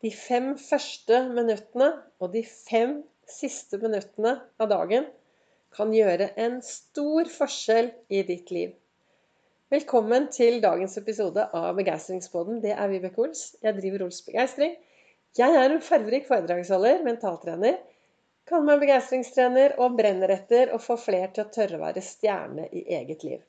de fem første minuttene og de fem siste minuttene av dagen kan gjøre en stor forskjell i ditt liv. Velkommen til dagens episode av Begeistringspodden. Det er Vibeke Ols. Jeg driver Ols Begeistring. Jeg er en fargerik foredragsholder, mentaltrener. Kaller meg begeistringstrener og brenner etter å få flere til å tørre å være stjerne i eget liv.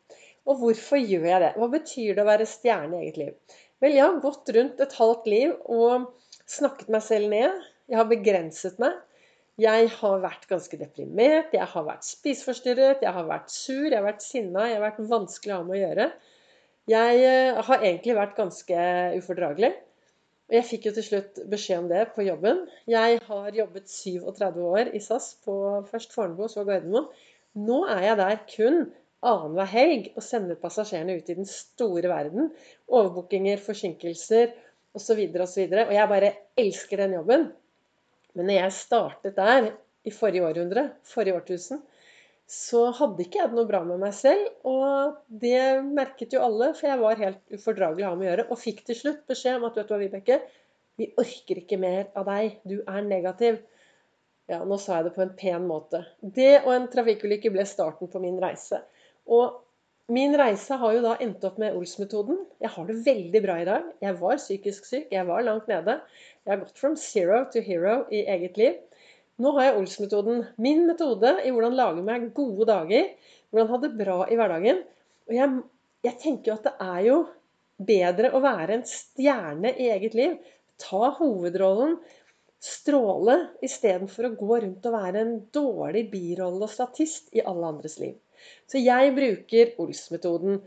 Og hvorfor gjør jeg det? Hva betyr det å være stjerne i eget liv? Vel, jeg har gått rundt et halvt liv og snakket meg selv ned. Jeg har begrenset meg. Jeg har vært ganske deprimert, jeg har vært spiseforstyrret, jeg har vært sur, jeg har vært sinna, jeg har vært vanskelig å ha med å gjøre. Jeg eh, har egentlig vært ganske ufordragelig. Og jeg fikk jo til slutt beskjed om det på jobben. Jeg har jobbet 37 år i SAS, på først Fornebu og så Gardermoen. Nå er jeg der kun annenhver helg og sender passasjerene ut i den store verden. Overbookinger, forsinkelser osv. osv. Og, og jeg bare elsker den jobben. Men når jeg startet der i forrige århundre, forrige årtusen, så hadde ikke jeg det noe bra med meg selv. Og det merket jo alle, for jeg var helt ufordragelig å ha med å gjøre. Og fikk til slutt beskjed om at vet du hva, Vibeke, vi orker ikke mer av deg. Du er negativ. Ja, nå sa jeg det på en pen måte. Det og en trafikkulykke ble starten på min reise. Og Min reise har jo da endt opp med Ols-metoden. Jeg har det veldig bra i dag. Jeg var psykisk syk, jeg var langt nede. Jeg har gått from zero to hero i eget liv. Nå har jeg Ols-metoden. Min metode i hvordan lage meg gode dager. Hvordan ha det bra i hverdagen. Og jeg, jeg tenker jo at det er jo bedre å være en stjerne i eget liv. Ta hovedrollen. Stråle istedenfor å gå rundt og være en dårlig birolle og statist i alle andres liv. Så jeg bruker Ols-metoden.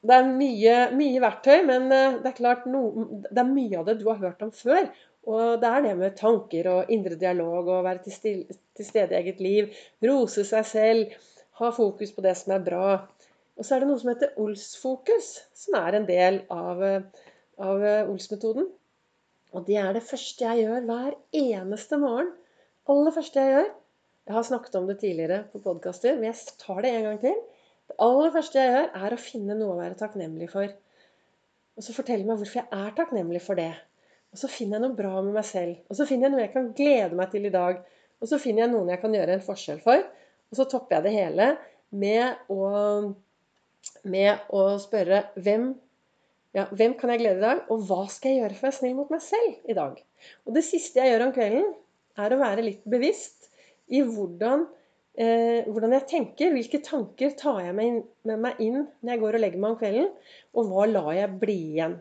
Det er mye, mye, verktøy, men eh, det er klart no, det er mye av det du har hørt om før. Og det er det med tanker og indre dialog og være til, stil, til stede i eget liv. Rose seg selv. Ha fokus på det som er bra. Og så er det noe som heter Ols-fokus, som er en del av, av eh, Ols-metoden. Og det er det første jeg gjør hver eneste morgen. Aller første jeg gjør. Jeg har snakket om det tidligere på podkaster, men jeg tar det en gang til. Det aller første jeg gjør, er å finne noe å være takknemlig for. Og så fortelle meg hvorfor jeg er takknemlig for det. Og så finner jeg noe bra med meg selv. Og så finner jeg noe jeg kan glede meg til i dag. Og så finner jeg noen jeg kan gjøre en forskjell for. Og så topper jeg det hele med å, med å spørre hvem, ja, hvem kan jeg glede i dag, og hva skal jeg gjøre for å være snill mot meg selv i dag? Og det siste jeg gjør om kvelden, er å være litt bevisst i hvordan, eh, hvordan, jeg tenker. Hvilke tanker tar jeg med, meg inn når jeg går og legger meg om kvelden? Og hva lar jeg bli igjen?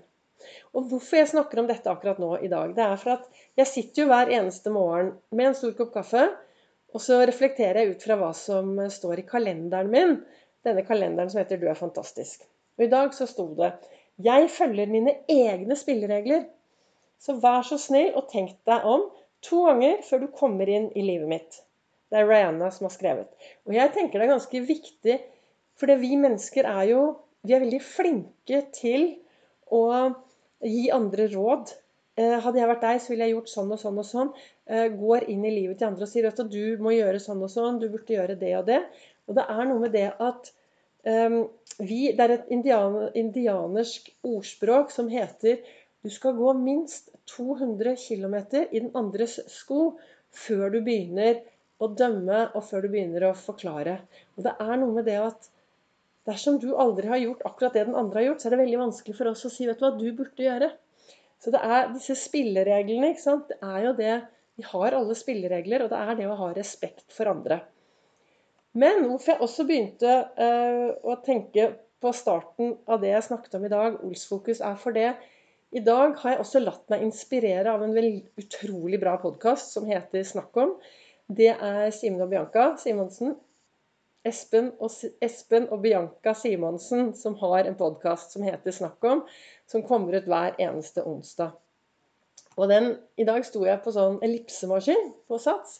Og Hvorfor jeg snakker om dette akkurat nå i dag, det er for at jeg sitter jo hver eneste morgen med en stor kopp kaffe, og så reflekterer jeg ut fra hva som står i kalenderen min. Denne kalenderen som heter 'Du er fantastisk'. Og I dag så sto det 'Jeg følger mine egne spilleregler'. Så vær så snill og tenk deg om to ganger før du kommer inn i livet mitt. Det er Rihanna som har skrevet. Og jeg tenker det er ganske viktig, for vi mennesker er jo Vi er veldig flinke til å gi andre råd. Eh, hadde jeg vært deg, så ville jeg gjort sånn og sånn og sånn. Eh, går inn i livet til andre og sier at du må gjøre sånn og sånn, du burde gjøre det og det. Og det er noe med det at um, vi Det er et indianer, indianersk ordspråk som heter du skal gå minst 200 km i den andres sko før du begynner å dømme, og før du begynner å forklare. Og det er noe med det at dersom du aldri har gjort akkurat det den andre har gjort, så er det veldig vanskelig for oss å si vet du hva, du burde gjøre. Så det er disse spillereglene. ikke sant? Det er jo det Vi har alle spilleregler, og det er det å ha respekt for andre. Men hvorfor jeg også begynte uh, å tenke på starten av det jeg snakket om i dag, Olsfokus, er for det i dag har jeg også latt meg inspirere av en utrolig bra podkast som heter Snakk om det er Simen og Bianca Simonsen. Espen og, Espen og Bianca Simonsen som har en podkast som heter Snakk om, som kommer ut hver eneste onsdag. Og den, I dag sto jeg på sånn ellipsemaskin på Sats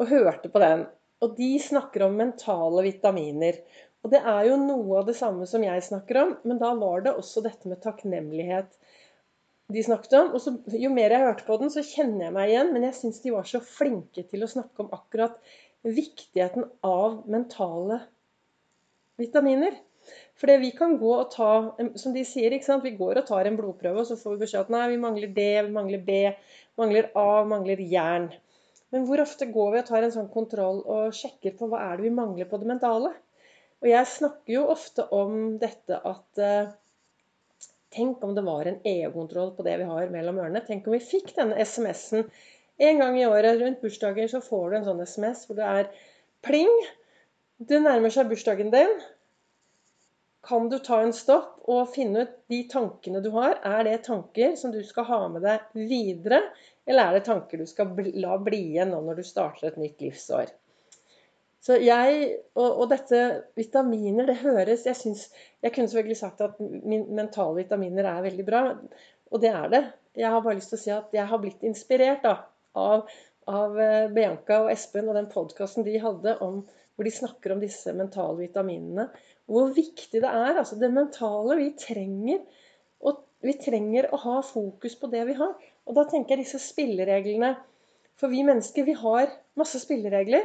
og hørte på den. Og de snakker om mentale vitaminer. Og det er jo noe av det samme som jeg snakker om, men da var det også dette med takknemlighet de snakket om. Og så, jo mer jeg hørte på den, så kjenner jeg meg igjen. Men jeg syns de var så flinke til å snakke om akkurat viktigheten av mentale vitaminer. For vi kan gå og ta Som de sier, vi går og tar en blodprøve, og så får vi beskjed at nei, vi mangler D, vi mangler B, mangler A, mangler jern. Men hvor ofte går vi og tar en sånn kontroll og sjekker på hva er det vi mangler på det mentale? Og jeg snakker jo ofte om dette at eh, Tenk om det var en EU-kontroll på det vi har mellom ørene. Tenk om vi fikk denne SMS-en en gang i året rundt bursdager. Så får du en sånn SMS hvor det er pling. Det nærmer seg bursdagen din. Kan du ta en stopp og finne ut de tankene du har? Er det tanker som du skal ha med deg videre, eller er det tanker du skal la bli igjen nå når du starter et nytt livsår? Så jeg, og, og, dette vitaminer, det høres Jeg synes, jeg kunne selvfølgelig sagt at min, mentale vitaminer er veldig bra, og det er det. Jeg har bare lyst til å si at jeg har blitt inspirert da, av, av eh, Bianca og Espen og den podkasten de hadde om, hvor de snakker om disse mentale vitaminene. Hvor viktig det er. altså Det mentale. Vi trenger, og vi trenger å ha fokus på det vi har. Og da tenker jeg disse spillereglene. For vi mennesker, vi har masse spilleregler.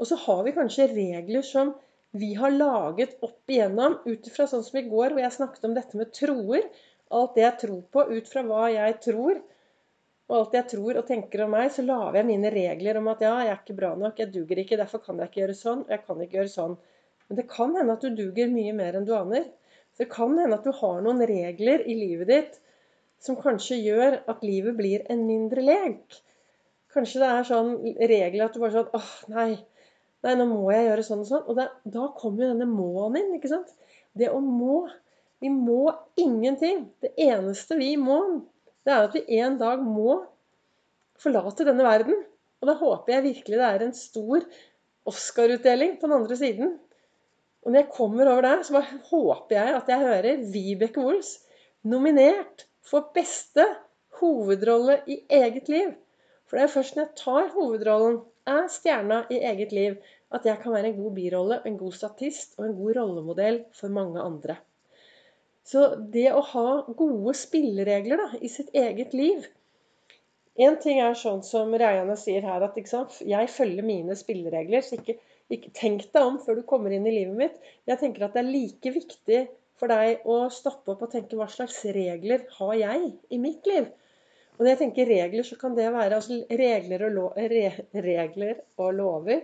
Og så har vi kanskje regler som vi har laget opp igjennom ut ifra sånn som i går, hvor jeg snakket om dette med troer. Alt det jeg tror på ut fra hva jeg tror, og alt jeg tror og tenker om meg, så lager jeg mine regler om at ja, jeg er ikke bra nok, jeg duger ikke, derfor kan jeg ikke gjøre sånn, og jeg kan ikke gjøre sånn. Men det kan hende at du duger mye mer enn du aner. Det kan hende at du har noen regler i livet ditt som kanskje gjør at livet blir en mindre lek. Kanskje det er sånn regler at du bare sånn åh, nei, Nei, nå må jeg gjøre sånn og sånn. Og da, da kommer jo denne må-en inn. ikke sant? Det å må. Vi må ingenting. Det eneste vi må, det er at vi en dag må forlate denne verden. Og da håper jeg virkelig det er en stor Oscar-utdeling på den andre siden. Og når jeg kommer over der, så håper jeg at jeg hører Vibeke Wols nominert for beste hovedrolle i eget liv. For det er først når jeg tar hovedrollen, er stjerna i eget liv, at jeg kan være en god birolle, en god statist og en god rollemodell for mange andre. Så det å ha gode spilleregler da, i sitt eget liv En ting er sånn som Reiane sier her, at jeg følger mine spilleregler. så ikke, ikke Tenk deg om før du kommer inn i livet mitt. Jeg tenker at det er like viktig for deg å stoppe opp og tenke hva slags regler har jeg i mitt liv? Og når jeg tenker regler, så kan det være altså regler, og lo, re, regler og lover.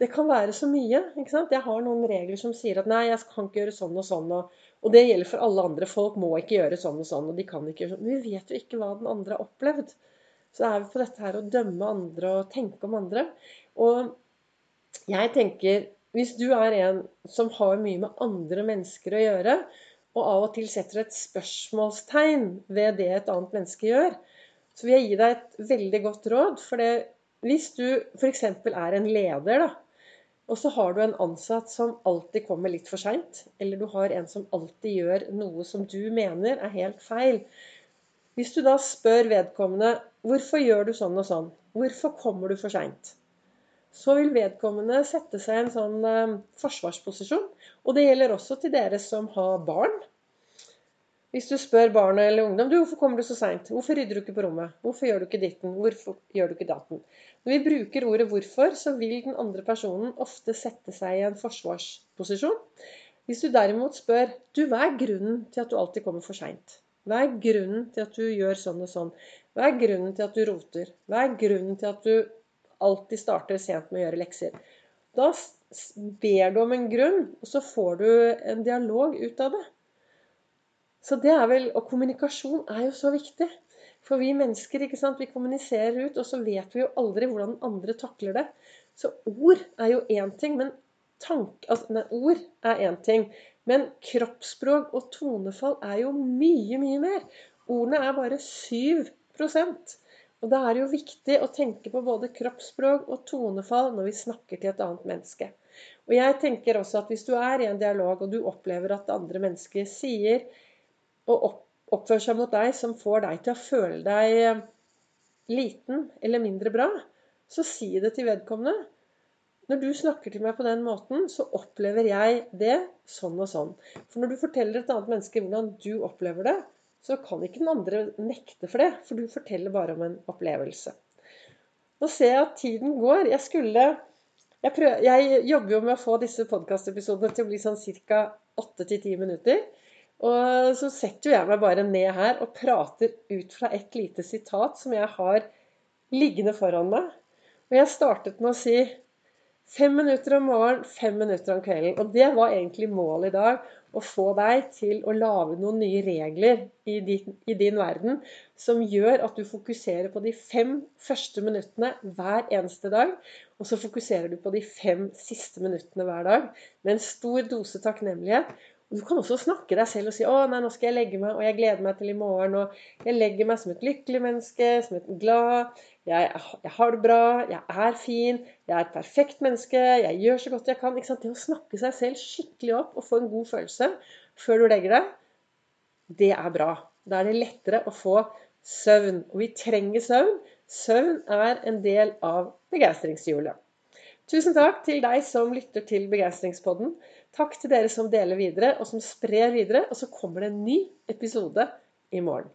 Det kan være så mye. ikke sant? Jeg har noen regler som sier at nei, jeg kan ikke gjøre sånn og sånn. Og, og det gjelder for alle andre. Folk må ikke gjøre sånn og sånn. og de kan ikke gjøre sånn. Men vi vet jo ikke hva den andre har opplevd. Så er vi på dette her å dømme andre og tenke om andre. Og jeg tenker hvis du er en som har mye med andre mennesker å gjøre, og av og til setter et spørsmålstegn ved det et annet menneske gjør, så vil jeg gi deg et veldig godt råd. For det, hvis du f.eks. er en leder, da, og så har du en ansatt som alltid kommer litt for seint. Eller du har en som alltid gjør noe som du mener er helt feil. Hvis du da spør vedkommende hvorfor gjør du sånn og sånn, hvorfor kommer du for seint, så vil vedkommende sette seg i en sånn eh, forsvarsposisjon. Og det gjelder også til dere som har barn. Hvis du spør barn eller ungdom du, hvorfor kommer du så seint, hvorfor rydder du ikke på rommet, hvorfor gjør du ikke ditten, hvorfor gjør du ikke datten? Når vi bruker ordet 'hvorfor', så vil den andre personen ofte sette seg i en forsvarsposisjon. Hvis du derimot spør du, hva er grunnen til at du alltid kommer for seint? Hva er grunnen til at du gjør sånn og sånn? Hva er grunnen til at du roter? Hva er grunnen til at du alltid starter sent med å gjøre lekser? Da ber du om en grunn, og så får du en dialog ut av det. Så det er vel, Og kommunikasjon er jo så viktig. For vi mennesker ikke sant, vi kommuniserer ut, og så vet vi jo aldri hvordan andre takler det. Så ord er jo én ting, men tank, altså, nei, ord er én ting. Men kroppsspråk og tonefall er jo mye, mye mer. Ordene er bare 7 Og da er det jo viktig å tenke på både kroppsspråk og tonefall når vi snakker til et annet menneske. Og jeg tenker også at hvis du er i en dialog, og du opplever at andre mennesker sier og oppfører seg mot deg som får deg til å føle deg eh, liten eller mindre bra, så si det til vedkommende. Når du snakker til meg på den måten, så opplever jeg det sånn og sånn. For når du forteller et annet menneske hvordan du opplever det, så kan ikke den andre nekte for det, for du forteller bare om en opplevelse. Nå ser jeg at tiden går. Jeg skulle jeg, prøver, jeg, jobber jo med å få disse podkastepisodene til å bli sånn ca. åtte til ti minutter. Og så setter jeg meg bare ned her og prater ut fra et lite sitat som jeg har liggende foran meg. Og jeg startet med å si fem minutter om morgenen, fem minutter om kvelden. Og det var egentlig målet i dag. Å få deg til å lage noen nye regler i din, i din verden som gjør at du fokuserer på de fem første minuttene hver eneste dag. Og så fokuserer du på de fem siste minuttene hver dag med en stor dose takknemlighet. Du kan også snakke deg selv og si 'Å, nei, nå skal jeg legge meg, og jeg gleder meg til i morgen.' Og 'Jeg legger meg som et lykkelig menneske, som et glad jeg, jeg har det bra, jeg er fin, jeg er et perfekt menneske, jeg gjør så godt jeg kan.' Det å snakke seg selv skikkelig opp og få en god følelse før du legger deg, det er bra. Da er det lettere å få søvn. Og vi trenger søvn. Søvn er en del av begeistringshjulet. Tusen takk til deg som lytter til Begeistringspodden. Takk til dere som deler videre, og som sprer videre. Og så kommer det en ny episode i morgen.